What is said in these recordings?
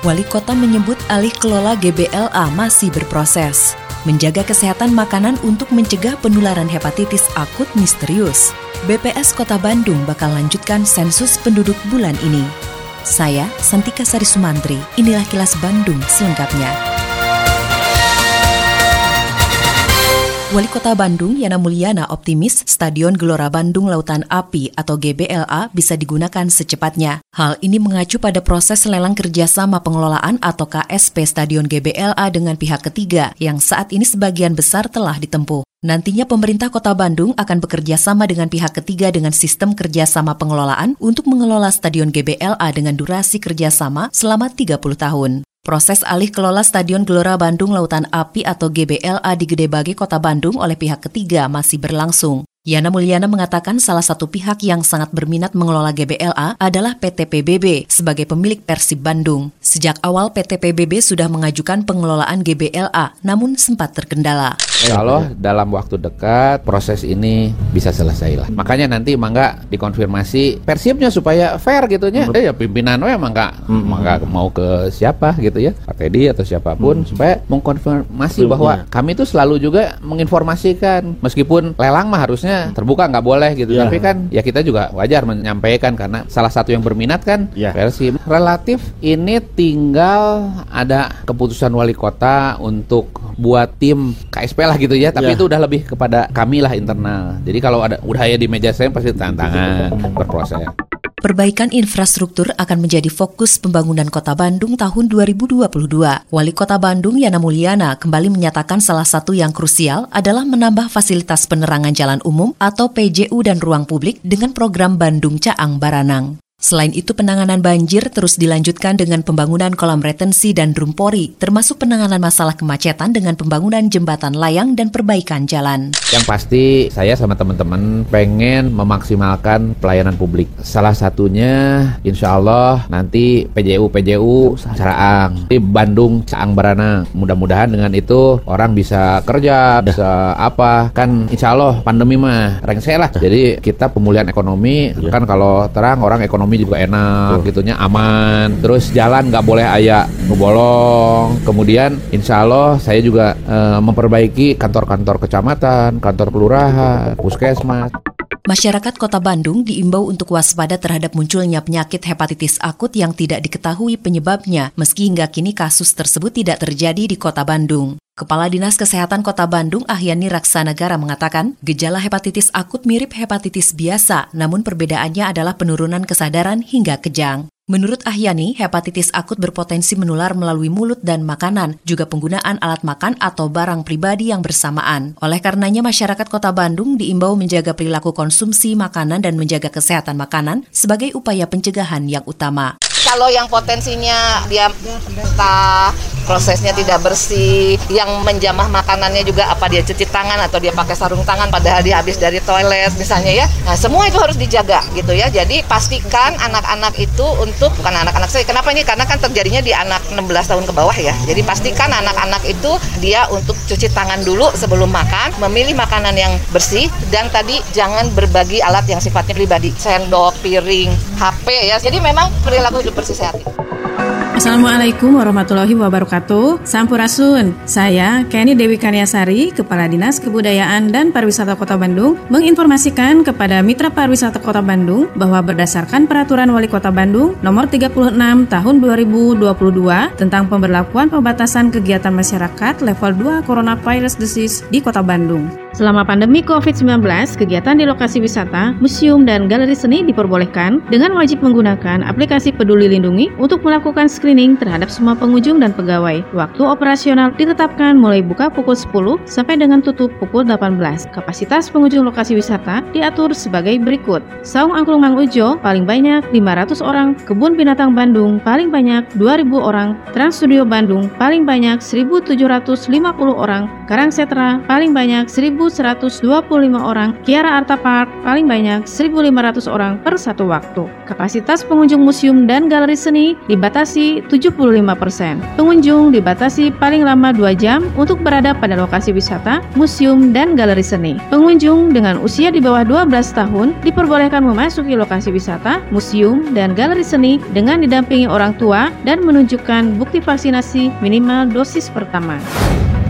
Wali Kota menyebut alih kelola GBLA masih berproses. Menjaga kesehatan makanan untuk mencegah penularan hepatitis akut misterius. BPS Kota Bandung bakal lanjutkan sensus penduduk bulan ini. Saya, Santika Sari Sumantri, inilah kilas Bandung selengkapnya. Wali Kota Bandung Yana Mulyana optimis Stadion Gelora Bandung Lautan Api atau GBLA bisa digunakan secepatnya. Hal ini mengacu pada proses lelang kerjasama pengelolaan atau KSP Stadion GBLA dengan pihak ketiga yang saat ini sebagian besar telah ditempuh. Nantinya pemerintah kota Bandung akan bekerja sama dengan pihak ketiga dengan sistem kerjasama pengelolaan untuk mengelola Stadion GBLA dengan durasi kerjasama selama 30 tahun. Proses alih kelola Stadion Gelora Bandung Lautan Api atau GBLA di Gede Bage, Kota Bandung oleh pihak ketiga masih berlangsung. Yana Mulyana mengatakan salah satu pihak yang sangat berminat mengelola GBLA adalah PT PBB sebagai pemilik Persib Bandung. Sejak awal PT PBB sudah mengajukan pengelolaan GBLA, namun sempat terkendala. Insya Allah dalam waktu dekat proses ini bisa selesai lah. Makanya nanti mangga dikonfirmasi persibnya supaya fair gitu nya. Eh ya pimpinan we mangga hmm. mangga mau ke siapa gitu ya. Pak Teddy atau siapa pun hmm. supaya mengkonfirmasi bahwa kami itu selalu juga menginformasikan meskipun lelang mah harusnya terbuka nggak boleh gitu. Yeah. Tapi kan ya kita juga wajar menyampaikan karena salah satu yang berminat kan yeah. Persib. Relatif ini tinggal ada keputusan wali kota untuk buat tim KSP lah gitu ya tapi yeah. itu udah lebih kepada kami lah internal jadi kalau ada udah ya di meja saya pasti tantangan berproses Perbaikan infrastruktur akan menjadi fokus pembangunan Kota Bandung tahun 2022. Wali Kota Bandung Yana Mulyana kembali menyatakan salah satu yang krusial adalah menambah fasilitas penerangan jalan umum atau PJU dan ruang publik dengan program Bandung Caang Baranang. Selain itu, penanganan banjir terus dilanjutkan dengan pembangunan kolam retensi dan drumpori, termasuk penanganan masalah kemacetan dengan pembangunan jembatan layang dan perbaikan jalan. Yang pasti, saya sama teman-teman pengen memaksimalkan pelayanan publik. Salah satunya, insya Allah nanti PJU PJU Caraang di Bandung Caang Barana. Mudah-mudahan dengan itu orang bisa kerja, bisa apa. Kan insya Allah pandemi mah rengsek lah. Jadi kita pemulihan ekonomi iya. kan kalau terang orang ekonomi ekonomi juga enak gitunya aman. Terus jalan nggak boleh ayah ngebolong. Kemudian insya Allah saya juga e, memperbaiki kantor-kantor kecamatan kantor kelurahan puskesmas Masyarakat Kota Bandung diimbau untuk waspada terhadap munculnya penyakit hepatitis akut yang tidak diketahui penyebabnya, meski hingga kini kasus tersebut tidak terjadi di Kota Bandung. Kepala Dinas Kesehatan Kota Bandung Ahyani Raksanagara mengatakan, gejala hepatitis akut mirip hepatitis biasa, namun perbedaannya adalah penurunan kesadaran hingga kejang. Menurut Ahyani, hepatitis akut berpotensi menular melalui mulut dan makanan, juga penggunaan alat makan atau barang pribadi yang bersamaan. Oleh karenanya, masyarakat kota Bandung diimbau menjaga perilaku konsumsi makanan dan menjaga kesehatan makanan sebagai upaya pencegahan yang utama. Kalau yang potensinya dia entah prosesnya tidak bersih, yang menjamah makanannya juga apa dia cuci tangan atau dia pakai sarung tangan padahal dia habis dari toilet misalnya ya. Nah, semua itu harus dijaga gitu ya. Jadi pastikan anak-anak itu untuk bukan anak-anak saya. Kenapa ini? Karena kan terjadinya di anak 16 tahun ke bawah ya. Jadi pastikan anak-anak itu dia untuk cuci tangan dulu sebelum makan, memilih makanan yang bersih dan tadi jangan berbagi alat yang sifatnya pribadi, sendok, piring, HP ya. Jadi memang perilaku hidup bersih sehat. Assalamualaikum warahmatullahi wabarakatuh. Sampurasun. Saya Kenny Dewi Karyasari, Kepala Dinas Kebudayaan dan Pariwisata Kota Bandung, menginformasikan kepada Mitra Pariwisata Kota Bandung bahwa berdasarkan Peraturan Wali Kota Bandung Nomor 36 Tahun 2022 tentang pemberlakuan pembatasan kegiatan masyarakat level 2 Coronavirus Disease di Kota Bandung. Selama pandemi COVID-19, kegiatan di lokasi wisata, museum, dan galeri seni diperbolehkan dengan wajib menggunakan aplikasi Peduli Lindungi untuk melakukan screening screening terhadap semua pengunjung dan pegawai. Waktu operasional ditetapkan mulai buka pukul 10 sampai dengan tutup pukul 18. Kapasitas pengunjung lokasi wisata diatur sebagai berikut. Saung Angklung Mang Ujo paling banyak 500 orang, Kebun Binatang Bandung paling banyak 2000 orang, Trans Studio Bandung paling banyak 1750 orang, Karang Setra paling banyak 1125 orang, Kiara Arta Park paling banyak 1500 orang per satu waktu. Kapasitas pengunjung museum dan galeri seni dibatasi 75%. Pengunjung dibatasi paling lama 2 jam untuk berada pada lokasi wisata, museum, dan galeri seni. Pengunjung dengan usia di bawah 12 tahun diperbolehkan memasuki lokasi wisata, museum, dan galeri seni dengan didampingi orang tua dan menunjukkan bukti vaksinasi minimal dosis pertama.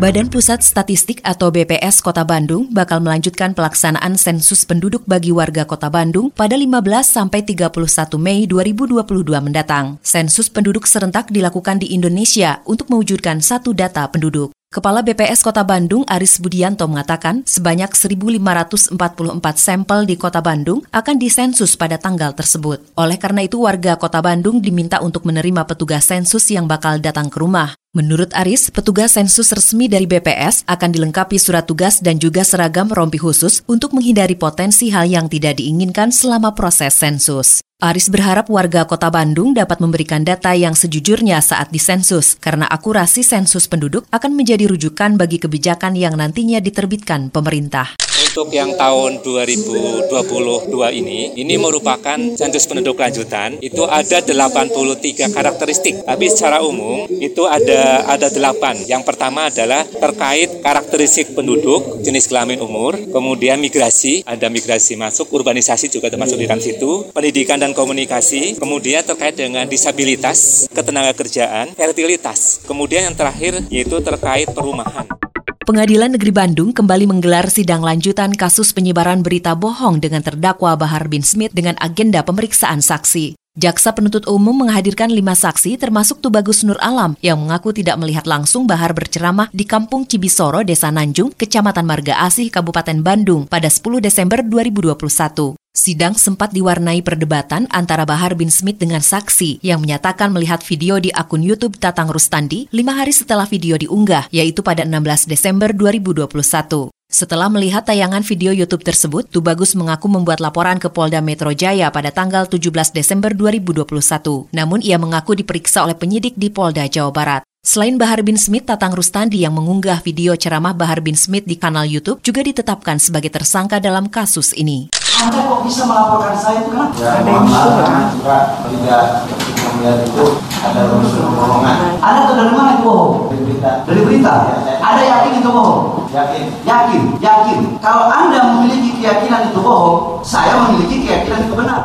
Badan Pusat Statistik atau BPS Kota Bandung bakal melanjutkan pelaksanaan sensus penduduk bagi warga Kota Bandung pada 15 sampai 31 Mei 2022 mendatang. Sensus penduduk serentak dilakukan di Indonesia untuk mewujudkan satu data penduduk. Kepala BPS Kota Bandung Aris Budianto mengatakan sebanyak 1.544 sampel di Kota Bandung akan disensus pada tanggal tersebut. Oleh karena itu warga Kota Bandung diminta untuk menerima petugas sensus yang bakal datang ke rumah. Menurut Aris, petugas sensus resmi dari BPS akan dilengkapi surat tugas dan juga seragam rompi khusus untuk menghindari potensi hal yang tidak diinginkan selama proses sensus. Aris berharap warga kota Bandung dapat memberikan data yang sejujurnya saat disensus, karena akurasi sensus penduduk akan menjadi rujukan bagi kebijakan yang nantinya diterbitkan pemerintah untuk yang tahun 2022 ini, ini merupakan sensus penduduk lanjutan. Itu ada 83 karakteristik. Tapi secara umum itu ada ada 8. Yang pertama adalah terkait karakteristik penduduk, jenis kelamin umur, kemudian migrasi, ada migrasi masuk, urbanisasi juga termasuk di dalam situ, pendidikan dan komunikasi, kemudian terkait dengan disabilitas, ketenaga kerjaan, fertilitas. Kemudian yang terakhir yaitu terkait perumahan. Pengadilan Negeri Bandung kembali menggelar sidang lanjutan kasus penyebaran berita bohong dengan terdakwa Bahar bin Smith dengan agenda pemeriksaan saksi. Jaksa penuntut umum menghadirkan lima saksi termasuk Tubagus Nur Alam yang mengaku tidak melihat langsung Bahar berceramah di Kampung Cibisoro, Desa Nanjung, Kecamatan Marga Asih, Kabupaten Bandung pada 10 Desember 2021. Sidang sempat diwarnai perdebatan antara Bahar bin Smith dengan saksi yang menyatakan melihat video di akun YouTube Tatang Rustandi lima hari setelah video diunggah, yaitu pada 16 Desember 2021. Setelah melihat tayangan video YouTube tersebut, Tubagus mengaku membuat laporan ke Polda Metro Jaya pada tanggal 17 Desember 2021. Namun ia mengaku diperiksa oleh penyidik di Polda Jawa Barat. Selain Bahar bin Smith, Tatang Rustandi yang mengunggah video ceramah Bahar bin Smith di kanal YouTube juga ditetapkan sebagai tersangka dalam kasus ini. Anda kok bisa melaporkan saya itu kenapa? Ya, ada yang juga tidak melihat itu ada unsur kebohongan. Anda tahu dari mana itu bohong? Dari berita. Dari berita. Ya, Anda yakin itu bohong? Yakin. Yakin. Yakin. Kalau Anda memiliki keyakinan itu bohong, saya memiliki keyakinan itu benar.